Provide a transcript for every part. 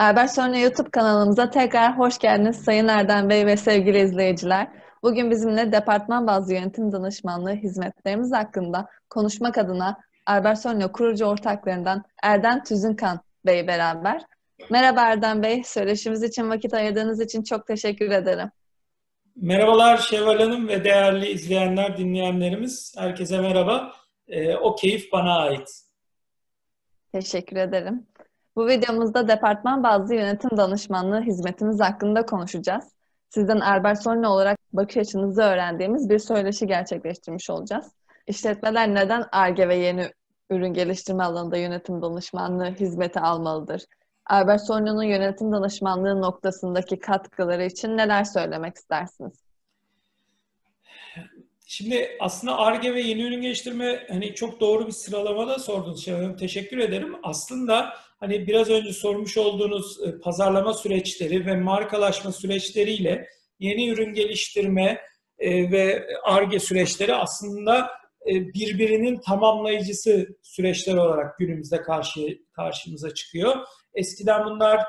Albert Sonra YouTube kanalımıza tekrar hoş geldiniz Sayın Erdem Bey ve sevgili izleyiciler. Bugün bizimle departman bazlı yönetim danışmanlığı hizmetlerimiz hakkında konuşmak adına Albert Sonra kurucu ortaklarından Erdem Tüzünkan Bey beraber. Merhaba Erdem Bey, söyleşimiz için vakit ayırdığınız için çok teşekkür ederim. Merhabalar Şevval Hanım ve değerli izleyenler, dinleyenlerimiz. Herkese merhaba. Ee, o keyif bana ait. Teşekkür ederim. Bu videomuzda departman bazlı yönetim danışmanlığı hizmetimiz hakkında konuşacağız. Sizden Albert Solni olarak bakış açınızı öğrendiğimiz bir söyleşi gerçekleştirmiş olacağız. İşletmeler neden ARGE ve yeni ürün geliştirme alanında yönetim danışmanlığı hizmeti almalıdır? Albert Solni'nin yönetim danışmanlığı noktasındaki katkıları için neler söylemek istersiniz? Şimdi aslında ARGE ve yeni ürün geliştirme hani çok doğru bir sıralamada sordunuz Şevval Teşekkür ederim. Aslında hani biraz önce sormuş olduğunuz e, pazarlama süreçleri ve markalaşma süreçleriyle yeni ürün geliştirme e, ve ARGE süreçleri aslında e, birbirinin tamamlayıcısı süreçler olarak günümüzde karşı karşımıza çıkıyor. Eskiden bunlar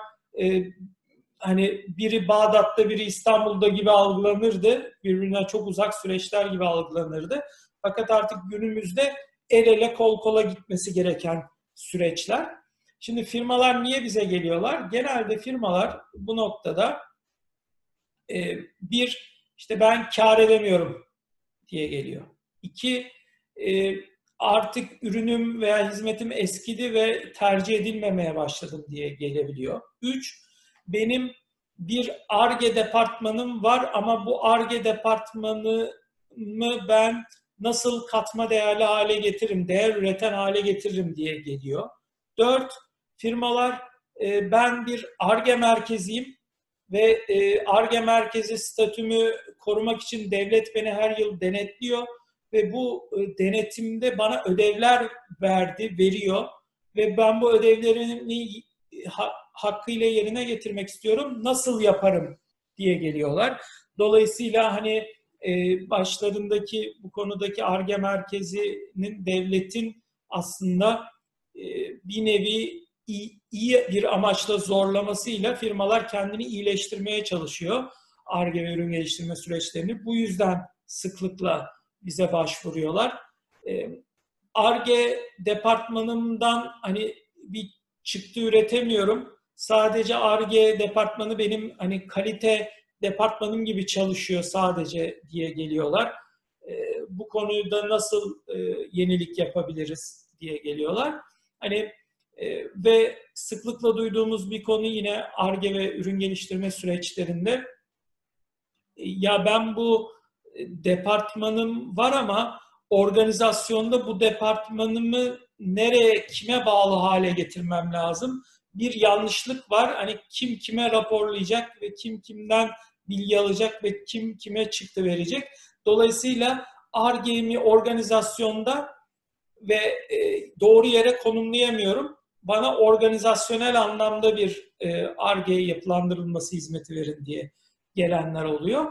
hani biri Bağdat'ta biri İstanbul'da gibi algılanırdı. Birbirinden çok uzak süreçler gibi algılanırdı. Fakat artık günümüzde el ele kol kola gitmesi gereken süreçler. Şimdi firmalar niye bize geliyorlar? Genelde firmalar bu noktada e, bir, işte ben kar edemiyorum diye geliyor. İki, e, artık ürünüm veya hizmetim eskidi ve tercih edilmemeye başladım diye gelebiliyor. Üç, benim bir ARGE departmanım var ama bu ARGE departmanımı ben nasıl katma değerli hale getiririm, değer üreten hale getiririm diye geliyor. Dört, firmalar e, ben bir ARGE merkeziyim ve ARGE merkezi statümü korumak için devlet beni her yıl denetliyor ve bu e, denetimde bana ödevler verdi, veriyor ve ben bu ödevlerini hakkıyla yerine getirmek istiyorum. Nasıl yaparım diye geliyorlar. Dolayısıyla hani e, başlarındaki bu konudaki ARGE merkezinin devletin aslında e, bir nevi iyi, bir amaçla zorlamasıyla firmalar kendini iyileştirmeye çalışıyor. ARGE ve ürün geliştirme süreçlerini. Bu yüzden sıklıkla bize başvuruyorlar. ARGE departmanımdan hani bir çıktı üretemiyorum. Sadece ARGE departmanı benim hani kalite departmanım gibi çalışıyor sadece diye geliyorlar. E, bu konuda nasıl e, yenilik yapabiliriz diye geliyorlar. Hani e, ve sıklıkla duyduğumuz bir konu yine ARGE ve ürün geliştirme süreçlerinde e, ya ben bu departmanım var ama organizasyonda bu departmanımı nereye, kime bağlı hale getirmem lazım? Bir yanlışlık var. Hani kim kime raporlayacak ve kim kimden bilgi alacak ve kim kime çıktı verecek. Dolayısıyla ARGE'mi organizasyonda ve e, doğru yere konumlayamıyorum. Bana organizasyonel anlamda bir ARGE yapılandırılması hizmeti verin diye gelenler oluyor.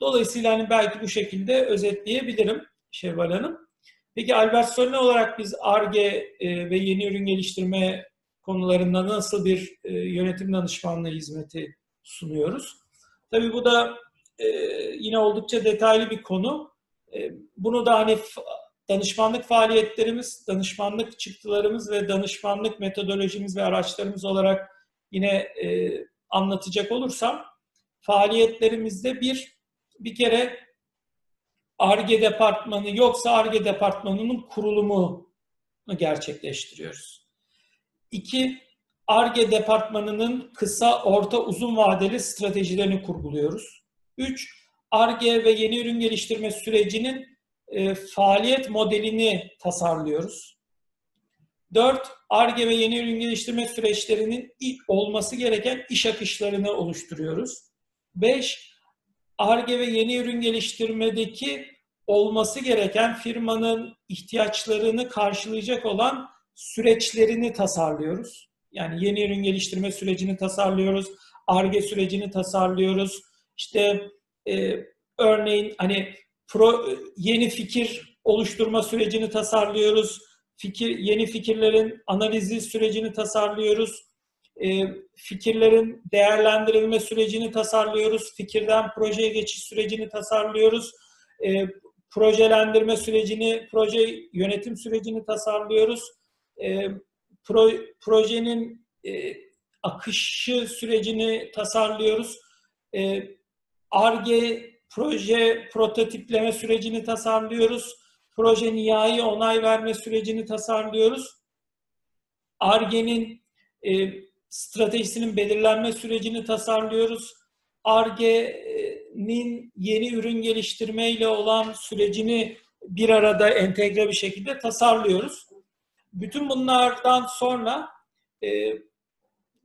Dolayısıyla hani belki bu şekilde özetleyebilirim Şevval Hanım. Peki Albert Solne olarak biz ARGE ve yeni ürün geliştirme konularında nasıl bir e, yönetim danışmanlığı hizmeti sunuyoruz? Tabii bu da e, yine oldukça detaylı bir konu. Bunu da hani danışmanlık faaliyetlerimiz, danışmanlık çıktılarımız ve danışmanlık metodolojimiz ve araçlarımız olarak yine anlatacak olursam faaliyetlerimizde bir bir kere ARGE departmanı yoksa ARGE departmanının kurulumunu gerçekleştiriyoruz. İki, ARGE departmanının kısa, orta, uzun vadeli stratejilerini kurguluyoruz. Üç, ARGE ve yeni ürün geliştirme sürecinin e, faaliyet modelini tasarlıyoruz. Dört, ARGE ve yeni ürün geliştirme süreçlerinin olması gereken iş akışlarını oluşturuyoruz. Beş, ARGE ve yeni ürün geliştirmedeki olması gereken firmanın ihtiyaçlarını karşılayacak olan süreçlerini tasarlıyoruz. Yani yeni ürün geliştirme sürecini tasarlıyoruz, ARGE sürecini tasarlıyoruz. İşte e, örneğin hani pro, yeni fikir oluşturma sürecini tasarlıyoruz. Fikir yeni fikirlerin analizi sürecini tasarlıyoruz. e, fikirlerin değerlendirilme sürecini tasarlıyoruz. Fikirden projeye geçiş sürecini tasarlıyoruz. E, projelendirme sürecini, proje yönetim sürecini tasarlıyoruz. E, pro, projenin e, akışı sürecini tasarlıyoruz. ARGE e, proje prototipleme sürecini tasarlıyoruz. Proje nihai onay verme sürecini tasarlıyoruz. ARGE'nin e, stratejisinin belirlenme sürecini tasarlıyoruz. ARGE'nin yeni ürün geliştirme ile olan sürecini bir arada entegre bir şekilde tasarlıyoruz. Bütün bunlardan sonra e,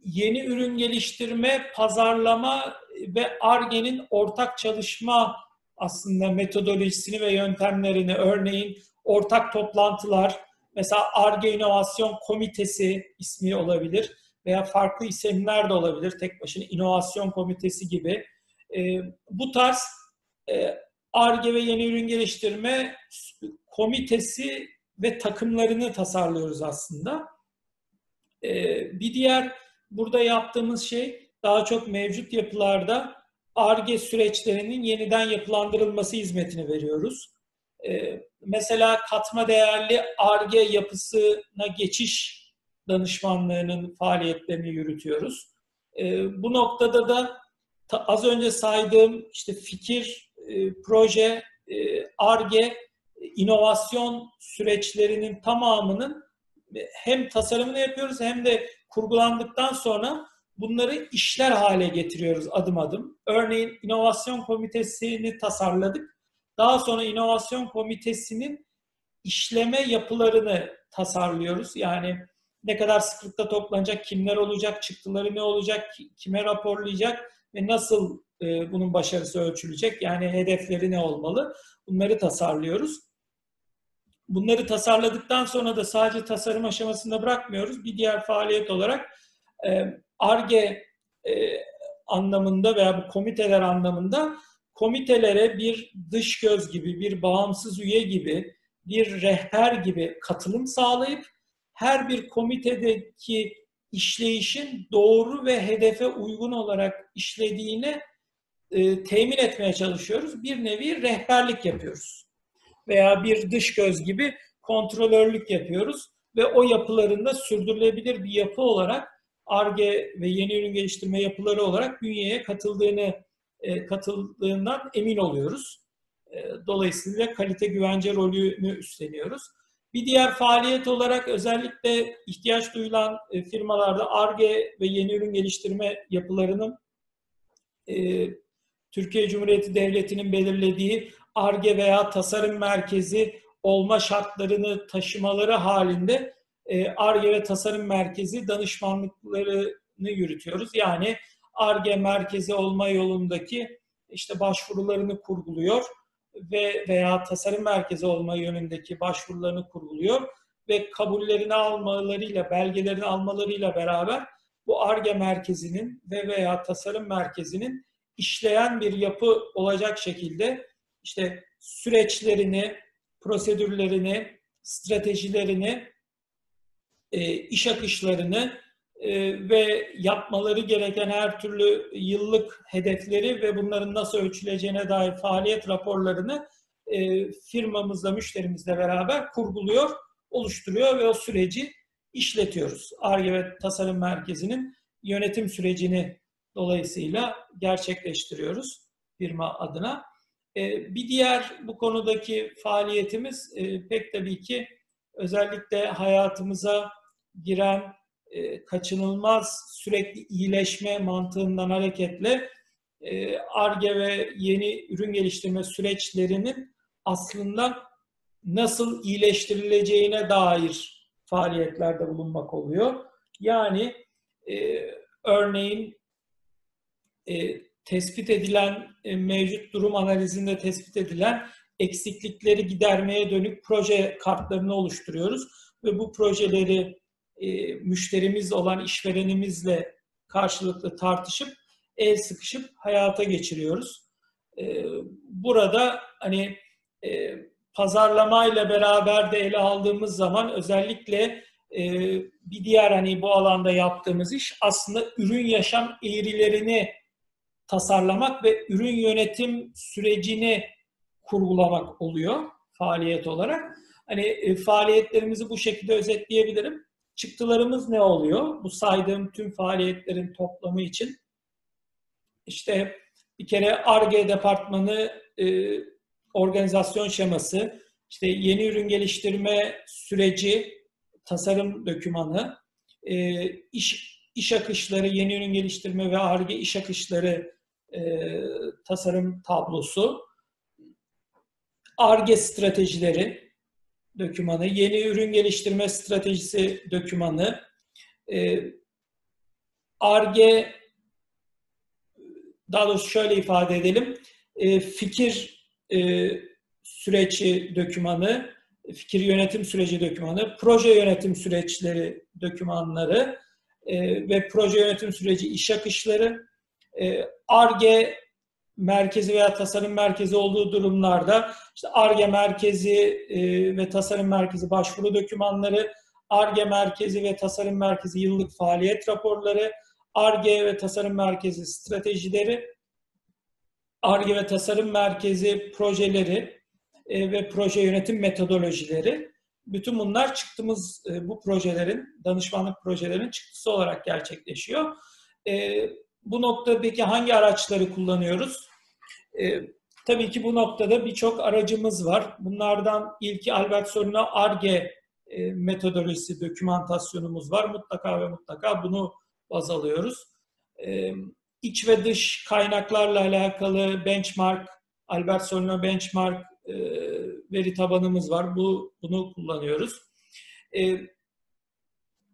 yeni ürün geliştirme, pazarlama ve ARGE'nin ortak çalışma aslında metodolojisini ve yöntemlerini örneğin ortak toplantılar, mesela ARGE İnovasyon Komitesi ismi olabilir veya farklı isimler de olabilir. Tek başına inovasyon komitesi gibi. E, bu tarz ARGE ve yeni ürün geliştirme komitesi ve takımlarını tasarlıyoruz aslında. E, bir diğer burada yaptığımız şey daha çok mevcut yapılarda ARGE süreçlerinin yeniden yapılandırılması hizmetini veriyoruz. E, mesela katma değerli ARGE yapısına geçiş danışmanlığının faaliyetlerini yürütüyoruz. E, bu noktada da az önce saydığım işte fikir, e, proje, ARGE, inovasyon süreçlerinin tamamının hem tasarımını yapıyoruz hem de kurgulandıktan sonra bunları işler hale getiriyoruz adım adım. Örneğin inovasyon komitesini tasarladık. Daha sonra inovasyon komitesinin işleme yapılarını tasarlıyoruz. Yani ne kadar sıklıkta toplanacak, kimler olacak, çıktıları ne olacak, kime raporlayacak ve nasıl e, bunun başarısı ölçülecek, yani hedefleri ne olmalı bunları tasarlıyoruz. Bunları tasarladıktan sonra da sadece tasarım aşamasında bırakmıyoruz. Bir diğer faaliyet olarak ARGE e, anlamında veya bu komiteler anlamında komitelere bir dış göz gibi, bir bağımsız üye gibi, bir rehber gibi katılım sağlayıp her bir komitedeki işleyişin doğru ve hedefe uygun olarak işlediğini e, temin etmeye çalışıyoruz. Bir nevi rehberlik yapıyoruz. Veya bir dış göz gibi kontrolörlük yapıyoruz ve o yapılarında sürdürülebilir bir yapı olarak ARGE ve yeni ürün geliştirme yapıları olarak bünyeye katıldığını e, katıldığından emin oluyoruz. E, dolayısıyla kalite güvence rolünü üstleniyoruz. Bir diğer faaliyet olarak özellikle ihtiyaç duyulan e, firmalarda ARGE ve yeni ürün geliştirme yapılarının Türkiye Cumhuriyeti Devleti'nin belirlediği ARGE veya tasarım merkezi olma şartlarını taşımaları halinde ARGE ve tasarım merkezi danışmanlıklarını yürütüyoruz. Yani ARGE merkezi olma yolundaki işte başvurularını kurguluyor ve veya tasarım merkezi olma yönündeki başvurularını kurguluyor ve kabullerini almalarıyla, belgelerini almalarıyla beraber bu ARGE merkezinin ve veya tasarım merkezinin işleyen bir yapı olacak şekilde işte süreçlerini, prosedürlerini, stratejilerini, e, iş akışlarını e, ve yapmaları gereken her türlü yıllık hedefleri ve bunların nasıl ölçüleceğine dair faaliyet raporlarını e, firmamızla, müşterimizle beraber kurguluyor, oluşturuyor ve o süreci işletiyoruz. ARGE ve Tasarım Merkezi'nin yönetim sürecini dolayısıyla gerçekleştiriyoruz firma adına. E, bir diğer bu konudaki faaliyetimiz pek tabii ki özellikle hayatımıza giren e, kaçınılmaz sürekli iyileşme mantığından hareketle ARGE e, ve yeni ürün geliştirme süreçlerinin aslında nasıl iyileştirileceğine dair faaliyetlerde bulunmak oluyor. Yani e, örneğin e, tespit edilen e, mevcut durum analizinde tespit edilen eksiklikleri gidermeye dönük proje kartlarını oluşturuyoruz ve bu projeleri e, müşterimiz olan işverenimizle karşılıklı tartışıp el sıkışıp hayata geçiriyoruz. E, burada hani e, pazarlamayla beraber de ele aldığımız zaman özellikle bir diğer hani bu alanda yaptığımız iş aslında ürün yaşam eğrilerini tasarlamak ve ürün yönetim sürecini kurgulamak oluyor faaliyet olarak. Hani e, faaliyetlerimizi bu şekilde özetleyebilirim. Çıktılarımız ne oluyor? Bu saydığım tüm faaliyetlerin toplamı için. İşte bir kere ARGE departmanı e, organizasyon şeması, işte yeni ürün geliştirme süreci, tasarım dokümanı, e, iş, iş akışları, yeni ürün geliştirme ve ARGE iş akışları e, tasarım tablosu, ARGE stratejileri dokümanı, yeni ürün geliştirme stratejisi dokümanı, ARGE e, daha doğrusu şöyle ifade edelim, e, fikir e, süreci dokümanı, fikir yönetim süreci dokümanı, proje yönetim süreçleri dokümanları e, ve proje yönetim süreci iş akışları, ARGE e, merkezi veya tasarım merkezi olduğu durumlarda işte ARGE merkezi e, ve tasarım merkezi başvuru dokümanları, ARGE merkezi ve tasarım merkezi yıllık faaliyet raporları, ARGE ve tasarım merkezi stratejileri, ARGE ve tasarım merkezi projeleri e, ve proje yönetim metodolojileri bütün bunlar çıktığımız e, bu projelerin, danışmanlık projelerinin çıktısı olarak gerçekleşiyor. Bu noktadaki hangi araçları kullanıyoruz? E, tabii ki bu noktada birçok aracımız var. Bunlardan ilki Albert Sorun'a ARGE e, metodolojisi, dokümantasyonumuz var. Mutlaka ve mutlaka bunu baz alıyoruz. E, iç ve dış kaynaklarla alakalı benchmark, Albert Sorun'a benchmark e, veri tabanımız var. Bu Bunu kullanıyoruz. E,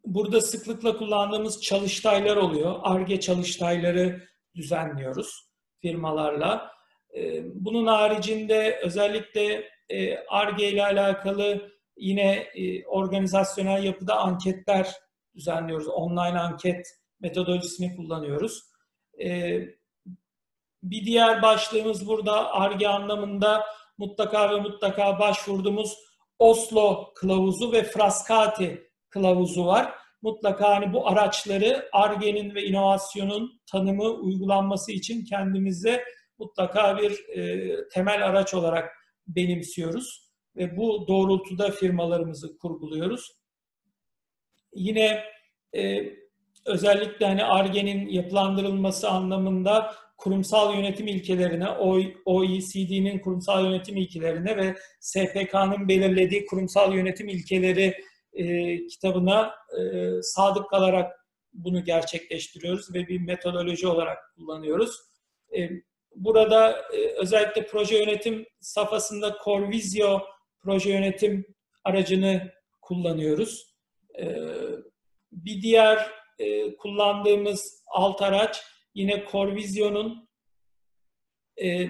Burada sıklıkla kullandığımız çalıştaylar oluyor. ARGE çalıştayları düzenliyoruz firmalarla. Ee, bunun haricinde özellikle ARGE ile alakalı yine e, organizasyonel yapıda anketler düzenliyoruz. Online anket metodolojisini kullanıyoruz. Ee, bir diğer başlığımız burada ARGE anlamında mutlaka ve mutlaka başvurduğumuz Oslo kılavuzu ve Frascati kılavuzu var. Mutlaka hani bu araçları ARGE'nin ve inovasyonun tanımı uygulanması için kendimize mutlaka bir e, temel araç olarak benimsiyoruz ve bu doğrultuda firmalarımızı kurguluyoruz. Yine e, özellikle hani ARGE'nin yapılandırılması anlamında kurumsal yönetim ilkelerine, OECD'nin kurumsal yönetim ilkelerine ve SPK'nın belirlediği kurumsal yönetim ilkeleri e, kitabına e, sadık kalarak bunu gerçekleştiriyoruz ve bir metodoloji olarak kullanıyoruz. E, burada e, özellikle proje yönetim safhasında Corvisio proje yönetim aracını kullanıyoruz. E, bir diğer e, kullandığımız alt araç yine Corvisio'nun e,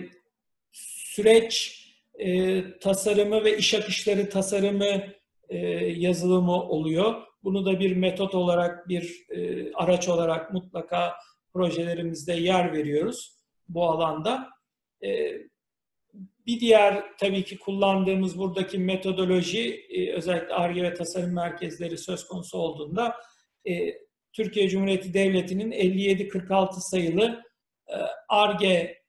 süreç e, tasarımı ve iş akışları tasarımı e, yazılımı oluyor. Bunu da bir metot olarak, bir e, araç olarak mutlaka projelerimizde yer veriyoruz bu alanda. E, bir diğer tabii ki kullandığımız buradaki metodoloji özellikle ARGE ve tasarım merkezleri söz konusu olduğunda Türkiye Cumhuriyeti Devleti'nin 5746 sayılı ARGE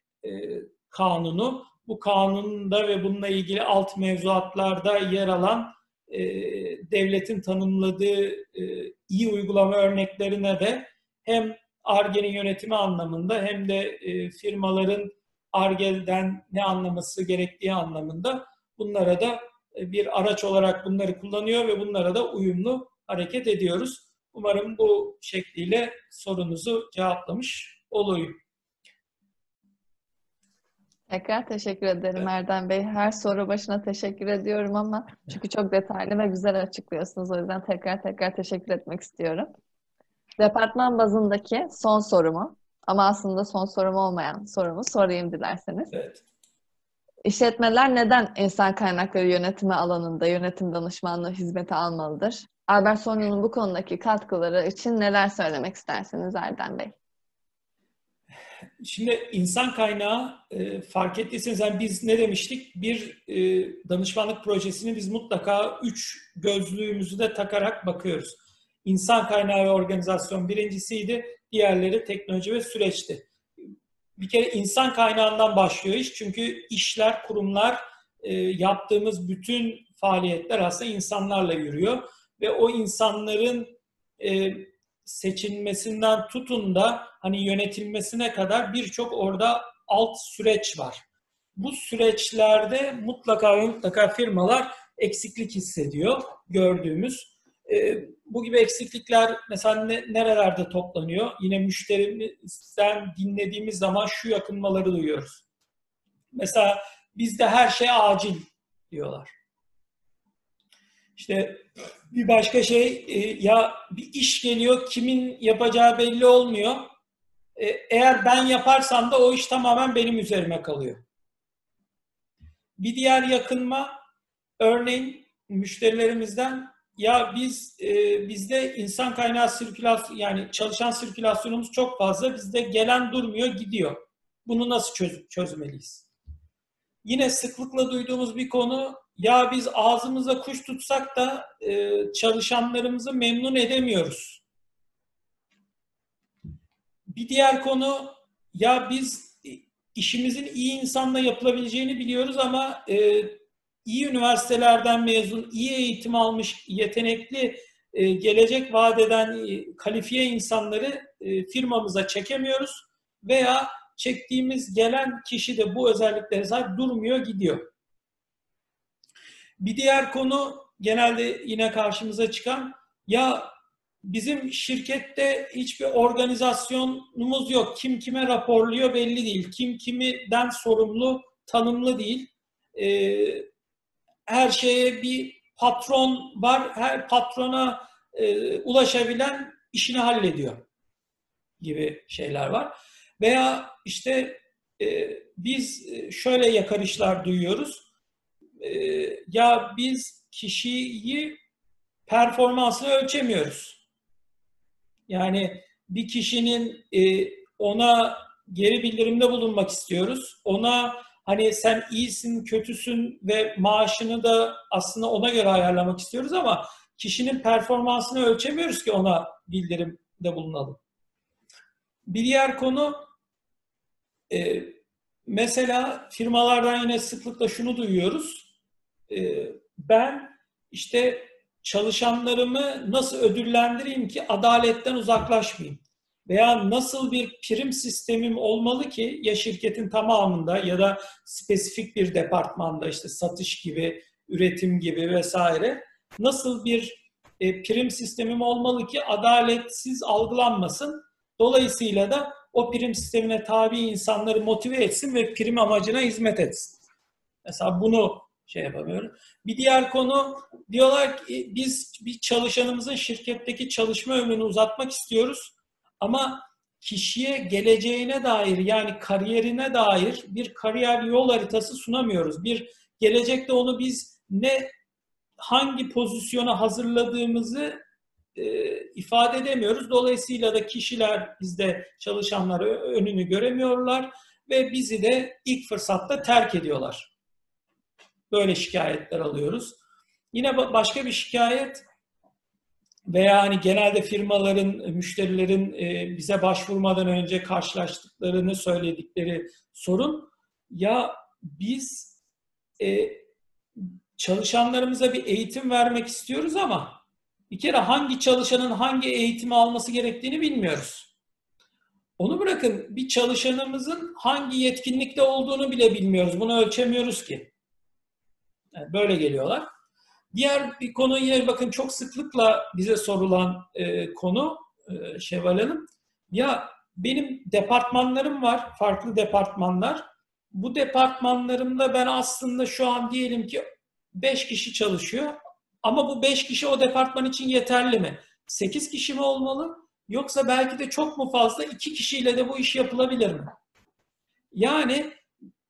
kanunu. Bu kanunda ve bununla ilgili alt mevzuatlarda yer alan e, devletin tanımladığı e, iyi uygulama örneklerine de hem ARGE'nin yönetimi anlamında hem de e, firmaların ARGE'den ne anlaması gerektiği anlamında bunlara da e, bir araç olarak bunları kullanıyor ve bunlara da uyumlu hareket ediyoruz. Umarım bu şekliyle sorunuzu cevaplamış olayım. Tekrar teşekkür ederim. Erdem Bey. Her soru başına teşekkür ediyorum ama çünkü çok detaylı ve güzel açıklıyorsunuz. O yüzden tekrar tekrar teşekkür etmek istiyorum. Departman bazındaki son sorumu ama aslında son sorum olmayan sorumu sorayım dilerseniz. Evet. İşletmeler neden insan kaynakları yönetimi alanında yönetim danışmanlığı hizmeti almalıdır? Albert Sonya'nın bu konudaki katkıları için neler söylemek istersiniz Erdem Bey? Şimdi insan kaynağı e, fark ettiyseniz yani biz ne demiştik? Bir e, danışmanlık projesini biz mutlaka üç gözlüğümüzü de takarak bakıyoruz. İnsan kaynağı ve organizasyon birincisiydi. Diğerleri teknoloji ve süreçti. Bir kere insan kaynağından başlıyor iş. Çünkü işler, kurumlar, e, yaptığımız bütün faaliyetler aslında insanlarla yürüyor. Ve o insanların e, seçilmesinden tutun da hani yönetilmesine kadar birçok orada alt süreç var. Bu süreçlerde mutlaka ve mutlaka firmalar eksiklik hissediyor gördüğümüz. E, bu gibi eksiklikler mesela ne, nerelerde toplanıyor? Yine müşterimizden dinlediğimiz zaman şu yakınmaları duyuyoruz. Mesela bizde her şey acil diyorlar. İşte bir başka şey e, ya bir iş geliyor kimin yapacağı belli olmuyor. E, eğer ben yaparsam da o iş tamamen benim üzerime kalıyor. Bir diğer yakınma örneğin müşterilerimizden ya biz e, bizde insan kaynağı sirkülasyon yani çalışan sirkülasyonumuz çok fazla bizde gelen durmuyor gidiyor. Bunu nasıl çöz, çözmeliyiz? Yine sıklıkla duyduğumuz bir konu ya biz ağzımıza kuş tutsak da e, çalışanlarımızı memnun edemiyoruz. Bir diğer konu ya biz işimizin iyi insanla yapılabileceğini biliyoruz ama e, iyi üniversitelerden mezun, iyi eğitim almış, yetenekli, e, gelecek vadeden e, kalifiye insanları e, firmamıza çekemiyoruz veya çektiğimiz gelen kişi de bu özelliklere sahip durmuyor, gidiyor. Bir diğer konu genelde yine karşımıza çıkan ya bizim şirkette hiçbir organizasyonumuz yok. Kim kime raporluyor belli değil. Kim kimiden sorumlu tanımlı değil. Ee, her şeye bir patron var. Her patrona e, ulaşabilen işini hallediyor gibi şeyler var. Veya işte e, biz şöyle yakarışlar duyuyoruz e, ya biz kişiyi performansını ölçemiyoruz. Yani bir kişinin e, ona geri bildirimde bulunmak istiyoruz. Ona hani sen iyisin, kötüsün ve maaşını da aslında ona göre ayarlamak istiyoruz ama kişinin performansını ölçemiyoruz ki ona bildirimde bulunalım. Bir diğer konu e, mesela firmalardan yine sıklıkla şunu duyuyoruz. Ee, ben işte çalışanlarımı nasıl ödüllendireyim ki adaletten uzaklaşmayayım? Veya nasıl bir prim sistemim olmalı ki ya şirketin tamamında ya da spesifik bir departmanda işte satış gibi, üretim gibi vesaire nasıl bir e, prim sistemim olmalı ki adaletsiz algılanmasın. Dolayısıyla da o prim sistemine tabi insanları motive etsin ve prim amacına hizmet etsin. Mesela bunu şey yapamıyorum. Bir diğer konu diyorlar ki biz bir çalışanımızın şirketteki çalışma ömrünü uzatmak istiyoruz ama kişiye geleceğine dair yani kariyerine dair bir kariyer yol haritası sunamıyoruz. Bir gelecekte onu biz ne hangi pozisyona hazırladığımızı e, ifade edemiyoruz. Dolayısıyla da kişiler bizde çalışanlar önünü göremiyorlar ve bizi de ilk fırsatta terk ediyorlar. Böyle şikayetler alıyoruz. Yine başka bir şikayet veya hani genelde firmaların, müşterilerin e, bize başvurmadan önce karşılaştıklarını söyledikleri sorun ya biz e, çalışanlarımıza bir eğitim vermek istiyoruz ama bir kere hangi çalışanın hangi eğitimi alması gerektiğini bilmiyoruz. Onu bırakın bir çalışanımızın hangi yetkinlikte olduğunu bile bilmiyoruz. Bunu ölçemiyoruz ki. Böyle geliyorlar. Diğer bir konu yine bakın çok sıklıkla bize sorulan e, konu e, Şevval Hanım. Ya benim departmanlarım var, farklı departmanlar. Bu departmanlarımda ben aslında şu an diyelim ki 5 kişi çalışıyor. Ama bu 5 kişi o departman için yeterli mi? 8 kişi mi olmalı? Yoksa belki de çok mu fazla 2 kişiyle de bu iş yapılabilir mi? Yani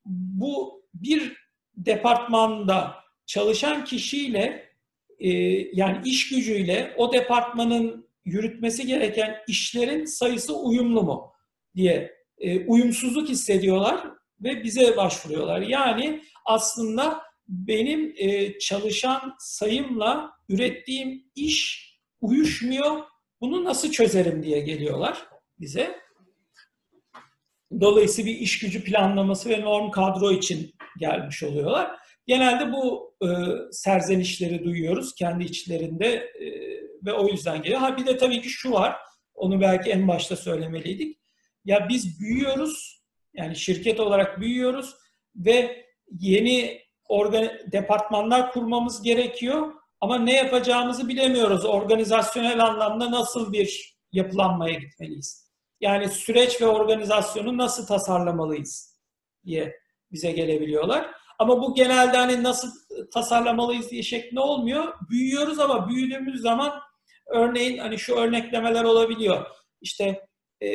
bu bir departmanda çalışan kişiyle e, yani iş gücüyle o departmanın yürütmesi gereken işlerin sayısı uyumlu mu diye e, uyumsuzluk hissediyorlar ve bize başvuruyorlar. Yani aslında benim e, çalışan sayımla ürettiğim iş uyuşmuyor. Bunu nasıl çözerim diye geliyorlar bize. Dolayısıyla bir iş gücü planlaması ve norm kadro için gelmiş oluyorlar. Genelde bu e, serzenişleri duyuyoruz kendi içlerinde e, ve o yüzden geliyor. Ha bir de tabii ki şu var, onu belki en başta söylemeliydik. Ya biz büyüyoruz, yani şirket olarak büyüyoruz ve yeni organ departmanlar kurmamız gerekiyor ama ne yapacağımızı bilemiyoruz. Organizasyonel anlamda nasıl bir yapılanmaya gitmeliyiz? Yani süreç ve organizasyonu nasıl tasarlamalıyız diye bize gelebiliyorlar. Ama bu genelde hani nasıl tasarlamalıyız diye şeklinde olmuyor. Büyüyoruz ama büyüdüğümüz zaman örneğin hani şu örneklemeler olabiliyor. İşte e,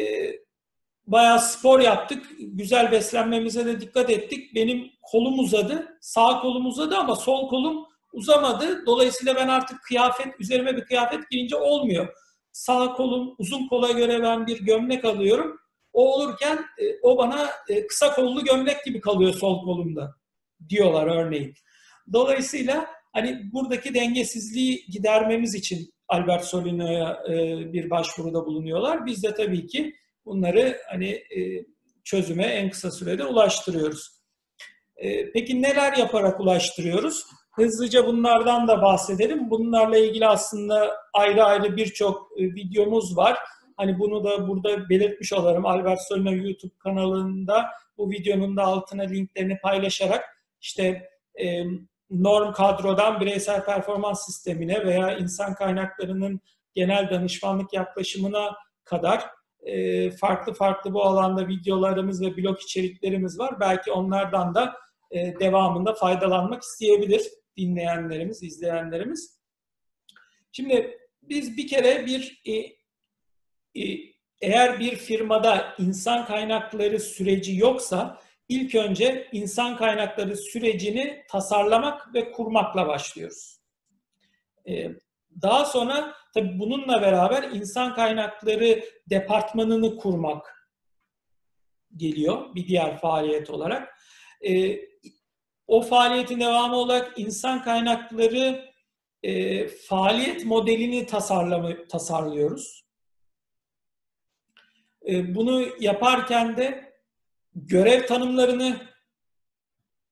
bayağı spor yaptık. Güzel beslenmemize de dikkat ettik. Benim kolum uzadı. Sağ kolum uzadı ama sol kolum uzamadı. Dolayısıyla ben artık kıyafet, üzerime bir kıyafet giyince olmuyor. Sağ kolum, uzun kola göre ben bir gömlek alıyorum. O olurken e, o bana e, kısa kollu gömlek gibi kalıyor sol kolumda diyorlar örneğin. Dolayısıyla hani buradaki dengesizliği gidermemiz için Albert Solino'ya e, bir başvuruda bulunuyorlar. Biz de tabii ki bunları hani e, çözüme en kısa sürede ulaştırıyoruz. E, peki neler yaparak ulaştırıyoruz? Hızlıca bunlardan da bahsedelim. Bunlarla ilgili aslında ayrı ayrı birçok e, videomuz var. Hani bunu da burada belirtmiş olarım. Albert Solino YouTube kanalında bu videonun da altına linklerini paylaşarak işte e, norm kadrodan bireysel performans sistemine veya insan kaynaklarının genel danışmanlık yaklaşımına kadar e, farklı farklı bu alanda videolarımız ve blog içeriklerimiz var. Belki onlardan da e, devamında faydalanmak isteyebilir dinleyenlerimiz, izleyenlerimiz. Şimdi biz bir kere bir e, eğer bir firmada insan kaynakları süreci yoksa ilk önce insan kaynakları sürecini tasarlamak ve kurmakla başlıyoruz. E, daha sonra tabii bununla beraber insan kaynakları departmanını kurmak geliyor bir diğer faaliyet olarak. E, o faaliyetin devamı olarak insan kaynakları e, faaliyet modelini tasarlama, tasarlıyoruz. E, bunu yaparken de görev tanımlarını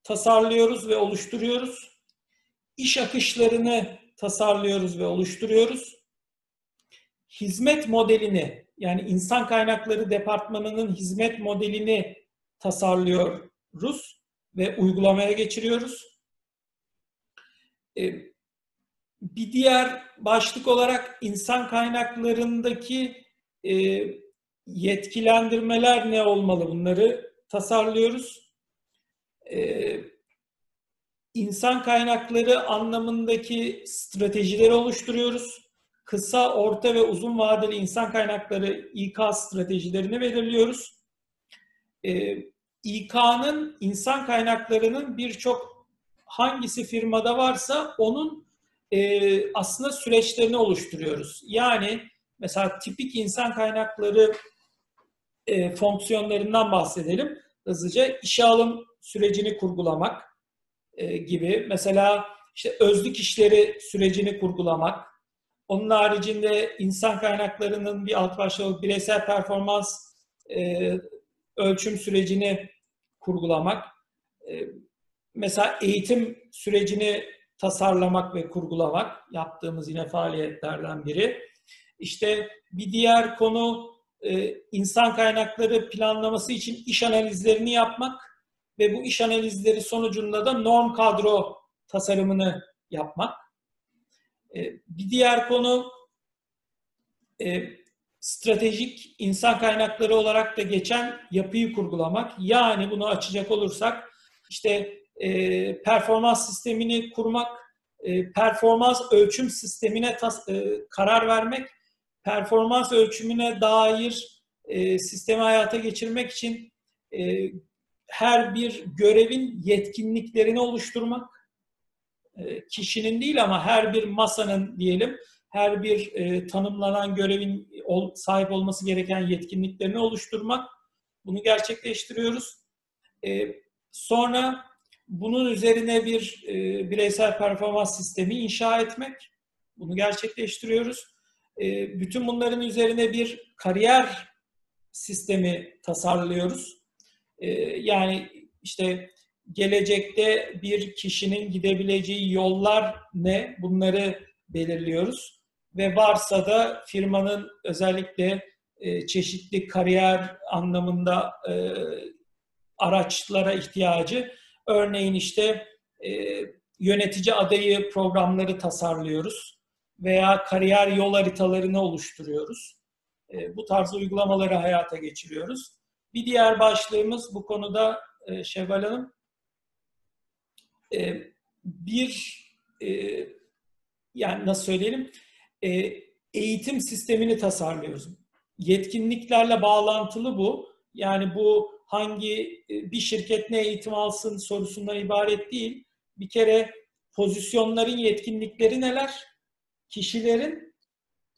tasarlıyoruz ve oluşturuyoruz. İş akışlarını tasarlıyoruz ve oluşturuyoruz. Hizmet modelini yani insan kaynakları departmanının hizmet modelini tasarlıyoruz ve uygulamaya geçiriyoruz. Ee, bir diğer başlık olarak insan kaynaklarındaki e, yetkilendirmeler ne olmalı bunları tasarlıyoruz. Ee, insan kaynakları anlamındaki stratejileri oluşturuyoruz. Kısa, orta ve uzun vadeli insan kaynakları İK stratejilerini belirliyoruz. Ee, İK'nın insan kaynaklarının birçok hangisi firmada varsa onun e, aslında süreçlerini oluşturuyoruz. Yani mesela tipik insan kaynakları e, fonksiyonlarından bahsedelim. Hızlıca işe alım sürecini kurgulamak e, gibi. Mesela işte özlük işleri sürecini kurgulamak. Onun haricinde insan kaynaklarının bir alt başlığı bireysel performans e, ölçüm sürecini kurgulamak. E, mesela eğitim sürecini tasarlamak ve kurgulamak yaptığımız yine faaliyetlerden biri. İşte bir diğer konu insan kaynakları planlaması için iş analizlerini yapmak ve bu iş analizleri sonucunda da norm kadro tasarımını yapmak. E, bir diğer konu e, stratejik insan kaynakları olarak da geçen yapıyı kurgulamak. Yani bunu açacak olursak işte e, performans sistemini kurmak, e, performans ölçüm sistemine e, karar vermek, performans ölçümüne dair e, sistemi hayata geçirmek için e, her bir görevin yetkinliklerini oluşturmak, e, kişinin değil ama her bir masanın diyelim, her bir e, tanımlanan görevin ol, sahip olması gereken yetkinliklerini oluşturmak, Bunu gerçekleştiriyoruz. E, sonra bunun üzerine bir e, bireysel performans sistemi inşa etmek. Bunu gerçekleştiriyoruz. E, bütün bunların üzerine bir kariyer sistemi tasarlıyoruz. E, yani işte gelecekte bir kişinin gidebileceği yollar ne? Bunları belirliyoruz. Ve varsa da firmanın özellikle e, çeşitli kariyer anlamında e, araçlara ihtiyacı. Örneğin işte e, yönetici adayı programları tasarlıyoruz veya kariyer yol haritalarını oluşturuyoruz. E, bu tarz uygulamaları hayata geçiriyoruz. Bir diğer başlığımız bu konuda e, Şevval Hanım, e, bir yani nasıl söyleyelim eğitim sistemini tasarlıyoruz. Yetkinliklerle bağlantılı bu. Yani bu hangi bir şirket ne eğitim alsın sorusundan ibaret değil. Bir kere pozisyonların yetkinlikleri neler? Kişilerin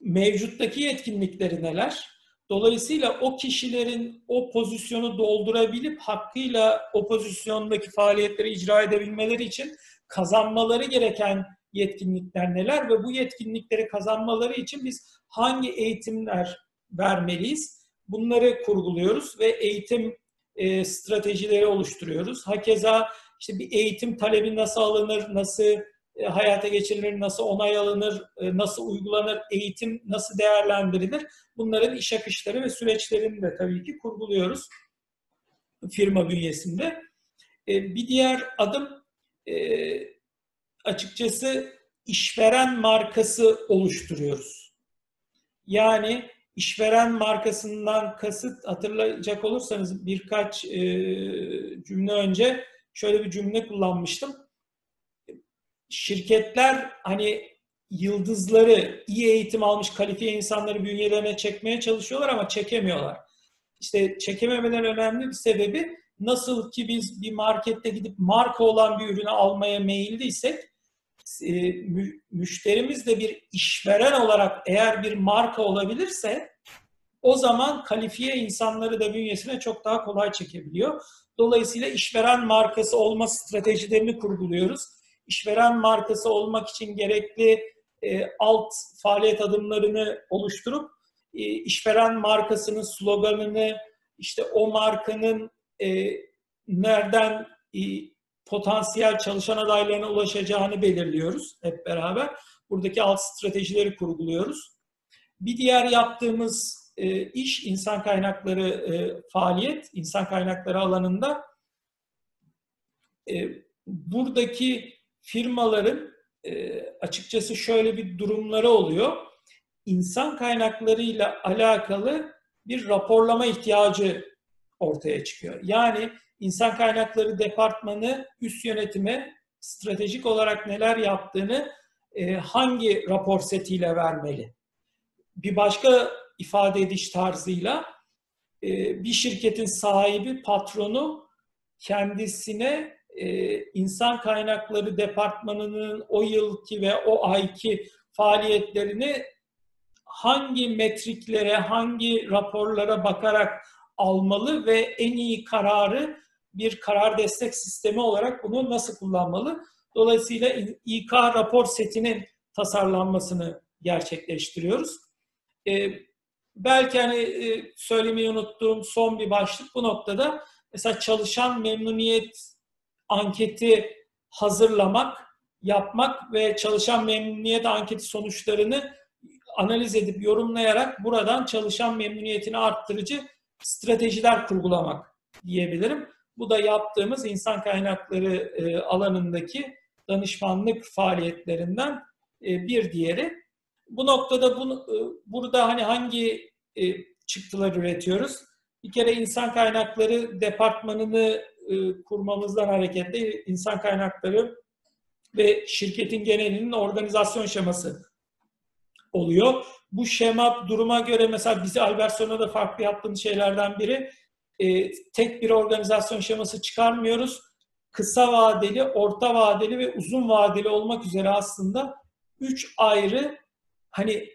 mevcuttaki yetkinlikleri neler? Dolayısıyla o kişilerin o pozisyonu doldurabilip hakkıyla o pozisyondaki faaliyetleri icra edebilmeleri için kazanmaları gereken yetkinlikler neler ve bu yetkinlikleri kazanmaları için biz hangi eğitimler vermeliyiz? Bunları kurguluyoruz ve eğitim e, stratejileri oluşturuyoruz. Hakeza işte bir eğitim talebi nasıl alınır, nasıl hayata geçirilir, nasıl onay alınır, e, nasıl uygulanır, eğitim nasıl değerlendirilir? Bunların iş akışları ve süreçlerini de tabii ki kurguluyoruz firma bünyesinde. E, bir diğer adım açıkçası işveren markası oluşturuyoruz. Yani işveren markasından kasıt hatırlayacak olursanız birkaç cümle önce şöyle bir cümle kullanmıştım şirketler hani yıldızları, iyi eğitim almış kalifiye insanları bünyelerine çekmeye çalışıyorlar ama çekemiyorlar. İşte çekememeler önemli bir sebebi nasıl ki biz bir markette gidip marka olan bir ürünü almaya meyilliysek e, müşterimiz de bir işveren olarak eğer bir marka olabilirse o zaman kalifiye insanları da bünyesine çok daha kolay çekebiliyor. Dolayısıyla işveren markası olma stratejilerini kurguluyoruz işveren markası olmak için gerekli e, alt faaliyet adımlarını oluşturup e, işveren markasının sloganını işte o markanın e, nereden e, potansiyel çalışan adaylarına ulaşacağını belirliyoruz hep beraber. Buradaki alt stratejileri kurguluyoruz. Bir diğer yaptığımız e, iş insan kaynakları e, faaliyet, insan kaynakları alanında e, buradaki firmaların e, açıkçası şöyle bir durumları oluyor. İnsan kaynaklarıyla alakalı bir raporlama ihtiyacı ortaya çıkıyor. Yani insan kaynakları departmanı üst yönetime stratejik olarak neler yaptığını e, hangi rapor setiyle vermeli? Bir başka ifade ediş tarzıyla e, bir şirketin sahibi, patronu kendisine insan kaynakları departmanının o yılki ve o ayki faaliyetlerini hangi metriklere, hangi raporlara bakarak almalı ve en iyi kararı bir karar destek sistemi olarak bunu nasıl kullanmalı? Dolayısıyla İK rapor setinin tasarlanmasını gerçekleştiriyoruz. Ee, belki hani e, söylemeyi unuttuğum son bir başlık bu noktada mesela çalışan memnuniyet anketi hazırlamak, yapmak ve çalışan memnuniyet anketi sonuçlarını analiz edip yorumlayarak buradan çalışan memnuniyetini arttırıcı stratejiler kurgulamak diyebilirim. Bu da yaptığımız insan kaynakları e, alanındaki danışmanlık faaliyetlerinden e, bir diğeri. Bu noktada bunu, e, burada hani hangi çıktılar üretiyoruz? Bir kere insan kaynakları departmanını e, kurmamızdan hareketle insan kaynakları ve şirketin genelinin organizasyon şeması oluyor. Bu şema duruma göre mesela bizi Albertson'a da farklı yaptığımız şeylerden biri e, tek bir organizasyon şeması çıkarmıyoruz. Kısa vadeli, orta vadeli ve uzun vadeli olmak üzere aslında üç ayrı hani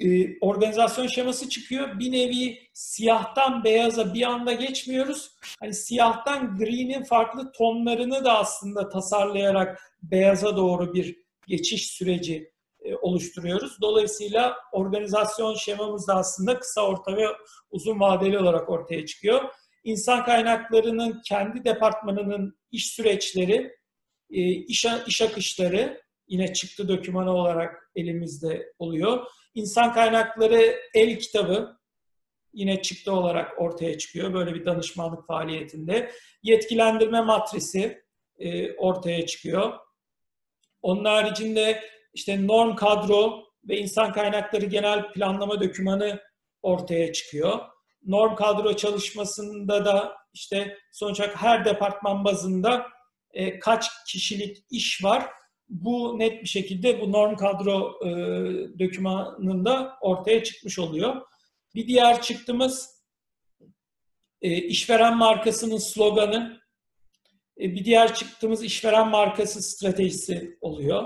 e, organizasyon şeması çıkıyor. Bir nevi siyahtan beyaza bir anda geçmiyoruz. Hani siyahtan gri'nin farklı tonlarını da aslında tasarlayarak beyaza doğru bir geçiş süreci e, oluşturuyoruz. Dolayısıyla organizasyon şemamız da aslında kısa, orta ve uzun vadeli olarak ortaya çıkıyor. İnsan kaynaklarının kendi departmanının iş süreçleri, e, iş, iş akışları yine çıktı dokümanı olarak elimizde oluyor. İnsan kaynakları el kitabı yine çıktı olarak ortaya çıkıyor böyle bir danışmanlık faaliyetinde. Yetkilendirme matrisi e, ortaya çıkıyor. Onun haricinde işte norm kadro ve insan kaynakları genel planlama dokümanı ortaya çıkıyor. Norm kadro çalışmasında da işte sonuç olarak her departman bazında e, kaç kişilik iş var bu net bir şekilde bu norm kadro e, dokümanında ortaya çıkmış oluyor. Bir diğer çıktığımız e, işveren markasının sloganı, e, bir diğer çıktığımız işveren markası stratejisi oluyor.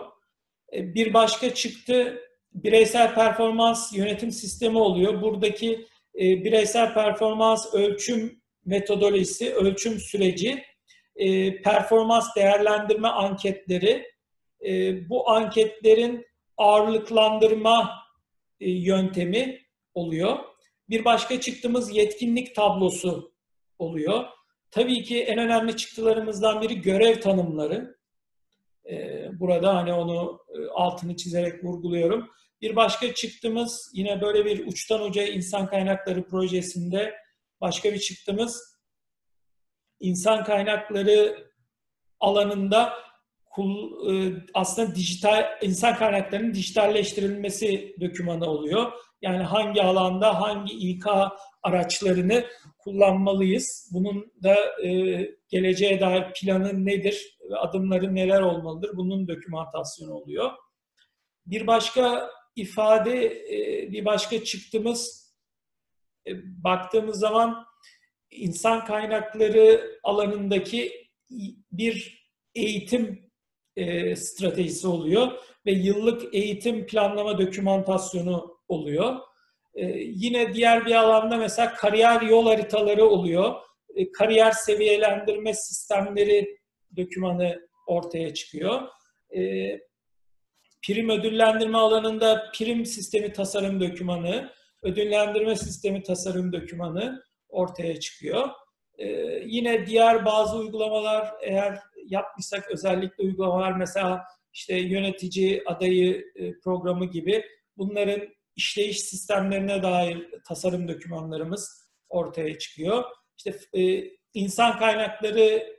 E, bir başka çıktı bireysel performans yönetim sistemi oluyor. Buradaki e, bireysel performans ölçüm metodolojisi, ölçüm süreci, e, performans değerlendirme anketleri, e, bu anketlerin ağırlıklandırma e, yöntemi oluyor. Bir başka çıktığımız yetkinlik tablosu oluyor. Tabii ki en önemli çıktılarımızdan biri görev tanımları. E, burada hani onu e, altını çizerek vurguluyorum. Bir başka çıktığımız yine böyle bir uçtan uca insan kaynakları projesinde başka bir çıktığımız insan kaynakları alanında e, aslında dijital insan kaynaklarının dijitalleştirilmesi dokümanı oluyor. Yani hangi alanda hangi İK araçlarını kullanmalıyız? Bunun da e, geleceğe dair planı nedir adımları neler olmalıdır? Bunun dokümantasyonu oluyor. Bir başka ifade, e, bir başka çıktığımız e, baktığımız zaman insan kaynakları alanındaki bir eğitim e, stratejisi oluyor ve yıllık eğitim planlama dokümantasyonu oluyor. E, yine diğer bir alanda mesela kariyer yol haritaları oluyor. E, kariyer seviyelendirme sistemleri dokümanı ortaya çıkıyor. E, prim ödüllendirme alanında prim sistemi tasarım dokümanı, ödüllendirme sistemi tasarım dokümanı ortaya çıkıyor. Ee, yine diğer bazı uygulamalar eğer yapmışsak özellikle uygulamalar mesela işte yönetici adayı e, programı gibi bunların işleyiş sistemlerine dair tasarım dokümanlarımız ortaya çıkıyor. İşte e, insan kaynakları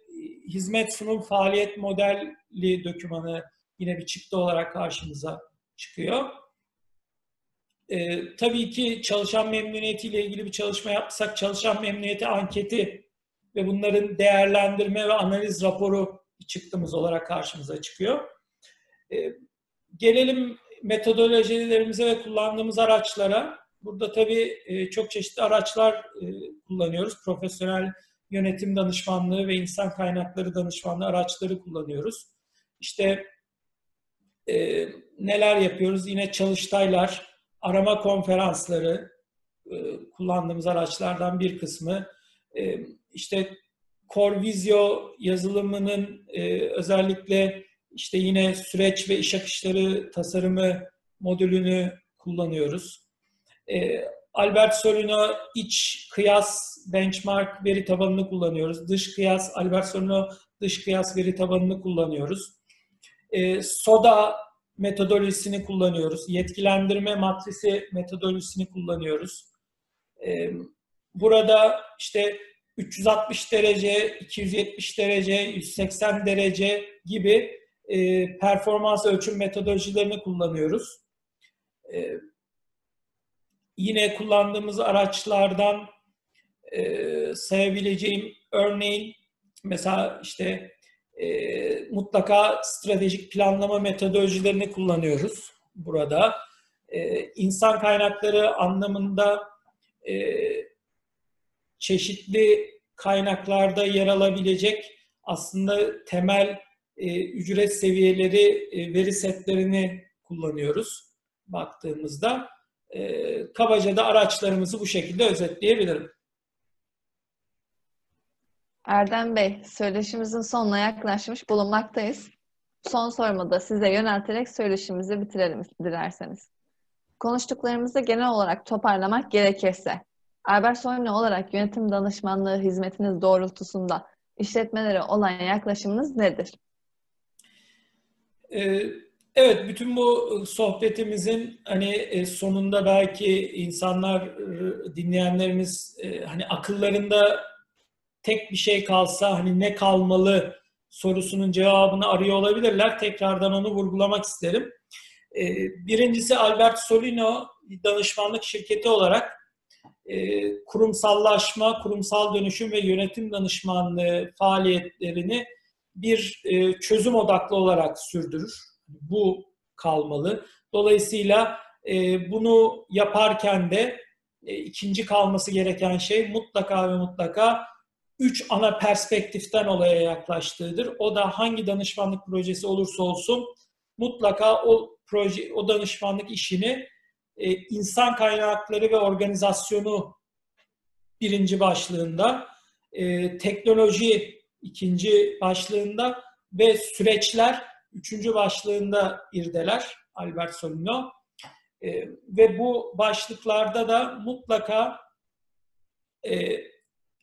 hizmet sunum faaliyet modelli dokümanı yine bir çıktı olarak karşımıza çıkıyor. Ee, tabii ki çalışan memnuniyetiyle ilgili bir çalışma yapsak çalışan memnuniyeti anketi ve bunların değerlendirme ve analiz raporu çıktığımız olarak karşımıza çıkıyor. E, gelelim metodolojilerimize ve kullandığımız araçlara. Burada tabii e, çok çeşitli araçlar e, kullanıyoruz. Profesyonel yönetim danışmanlığı ve insan kaynakları danışmanlığı araçları kullanıyoruz. İşte e, neler yapıyoruz? Yine çalıştaylar, arama konferansları e, kullandığımız araçlardan bir kısmı. E, işte Corvisio yazılımının e, özellikle işte yine süreç ve iş akışları tasarımı modülünü kullanıyoruz. E, Albert Solino iç kıyas benchmark veri tabanını kullanıyoruz. Dış kıyas, Albert Solino dış kıyas veri tabanını kullanıyoruz. E, SODA metodolojisini kullanıyoruz. Yetkilendirme matrisi metodolojisini kullanıyoruz. E, burada işte 360 derece, 270 derece, 180 derece gibi e, performans ölçüm metodolojilerini kullanıyoruz. E, yine kullandığımız araçlardan e, sayabileceğim örneğin mesela işte e, mutlaka stratejik planlama metodolojilerini kullanıyoruz burada. E, insan kaynakları anlamında e, çeşitli kaynaklarda yer alabilecek aslında temel e, ücret seviyeleri, e, veri setlerini kullanıyoruz baktığımızda. E, kabaca da araçlarımızı bu şekilde özetleyebilirim. Erdem Bey, söyleşimizin sonuna yaklaşmış bulunmaktayız. Son sorumu da size yönelterek söyleşimizi bitirelim dilerseniz. Konuştuklarımızı genel olarak toparlamak gerekirse, Albert Soylu olarak yönetim danışmanlığı hizmetiniz doğrultusunda işletmelere olan yaklaşımınız nedir? Ee, evet, bütün bu sohbetimizin hani e, sonunda belki insanlar, e, dinleyenlerimiz e, hani akıllarında tek bir şey kalsa hani ne kalmalı sorusunun cevabını arıyor olabilirler. Tekrardan onu vurgulamak isterim. Birincisi Albert Solino danışmanlık şirketi olarak kurumsallaşma, kurumsal dönüşüm ve yönetim danışmanlığı faaliyetlerini bir e, çözüm odaklı olarak sürdürür. Bu kalmalı. Dolayısıyla e, bunu yaparken de ikinci kalması gereken şey mutlaka ve mutlaka üç ana perspektiften olaya yaklaştığıdır. O da hangi danışmanlık projesi olursa olsun mutlaka o proje, o danışmanlık işini e, insan kaynakları ve organizasyonu birinci başlığında, e, teknoloji ikinci başlığında ve süreçler üçüncü başlığında irdeler Albert Solino. E, ve bu başlıklarda da mutlaka e,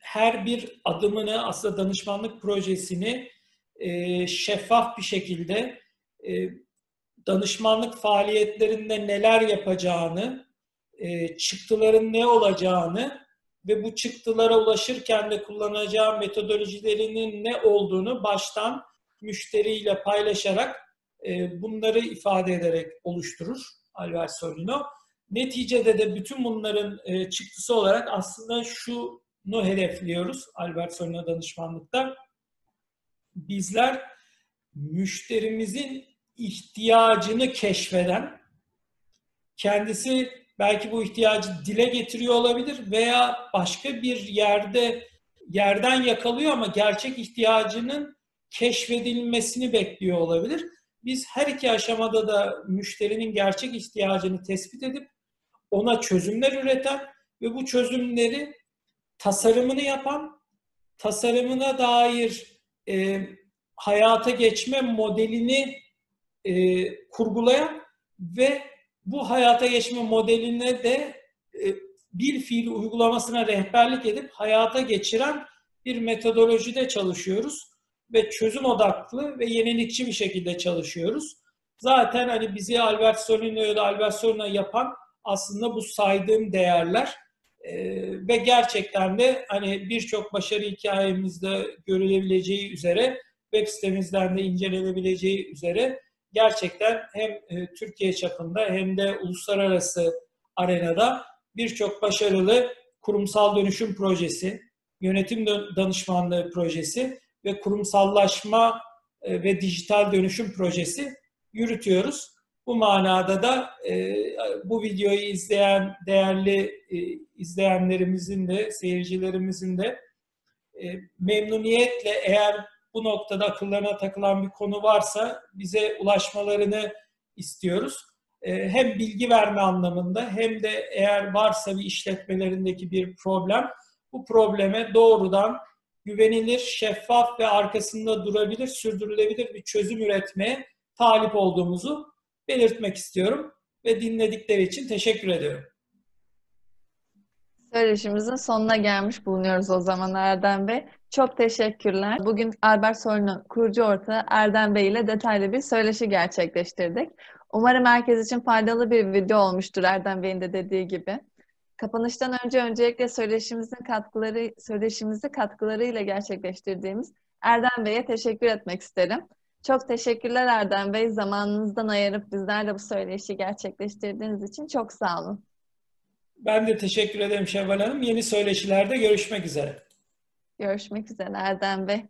her bir adımını aslında danışmanlık projesini e, şeffaf bir şekilde e, danışmanlık faaliyetlerinde neler yapacağını, e, çıktıların ne olacağını ve bu çıktılara ulaşırken de kullanacağı metodolojilerinin ne olduğunu baştan müşteriyle paylaşarak e, bunları ifade ederek oluşturur Albert Solino. Neticede de bütün bunların e, çıktısı olarak aslında şunu hedefliyoruz Albert Solino danışmanlıkta. Bizler müşterimizin ihtiyacını keşfeden, kendisi belki bu ihtiyacı dile getiriyor olabilir veya başka bir yerde yerden yakalıyor ama gerçek ihtiyacının keşfedilmesini bekliyor olabilir. Biz her iki aşamada da müşterinin gerçek ihtiyacını tespit edip ona çözümler üreten ve bu çözümleri tasarımını yapan, tasarımına dair e, hayata geçme modelini e, kurgulayan ve bu hayata geçme modeline de e, bir fiil uygulamasına rehberlik edip hayata geçiren bir metodolojide çalışıyoruz ve çözüm odaklı ve yenilikçi bir şekilde çalışıyoruz. Zaten hani bizi Albert Solino'yu da Albert Solino yapan aslında bu saydığım değerler ee, ve gerçekten de hani birçok başarı hikayemizde görülebileceği üzere web sitemizden de incelenebileceği üzere gerçekten hem e, Türkiye çapında hem de uluslararası arenada birçok başarılı kurumsal dönüşüm projesi, yönetim danışmanlığı projesi ve kurumsallaşma e, ve dijital dönüşüm projesi yürütüyoruz. Bu manada da e, bu videoyu izleyen değerli izleyenlerimizin de seyircilerimizin de memnuniyetle eğer bu noktada akıllarına takılan bir konu varsa bize ulaşmalarını istiyoruz. Ee, hem bilgi verme anlamında hem de eğer varsa bir işletmelerindeki bir problem bu probleme doğrudan güvenilir, şeffaf ve arkasında durabilir, sürdürülebilir bir çözüm üretmeye talip olduğumuzu belirtmek istiyorum ve dinledikleri için teşekkür ediyorum. Söyleşimizin sonuna gelmiş bulunuyoruz o zaman Erdem Bey. Çok teşekkürler. Bugün Albert Solno kurucu ortağı Erdem Bey ile detaylı bir söyleşi gerçekleştirdik. Umarım herkes için faydalı bir video olmuştur Erdem Bey'in de dediği gibi. Kapanıştan önce öncelikle söyleşimizin katkıları, söyleşimizi katkılarıyla gerçekleştirdiğimiz Erdem Bey'e teşekkür etmek isterim. Çok teşekkürler Erdem Bey. Zamanınızdan ayırıp bizlerle bu söyleşi gerçekleştirdiğiniz için çok sağ olun. Ben de teşekkür ederim Şevval Hanım. Yeni söyleşilerde görüşmek üzere. Görüşmek üzere Erdem Bey.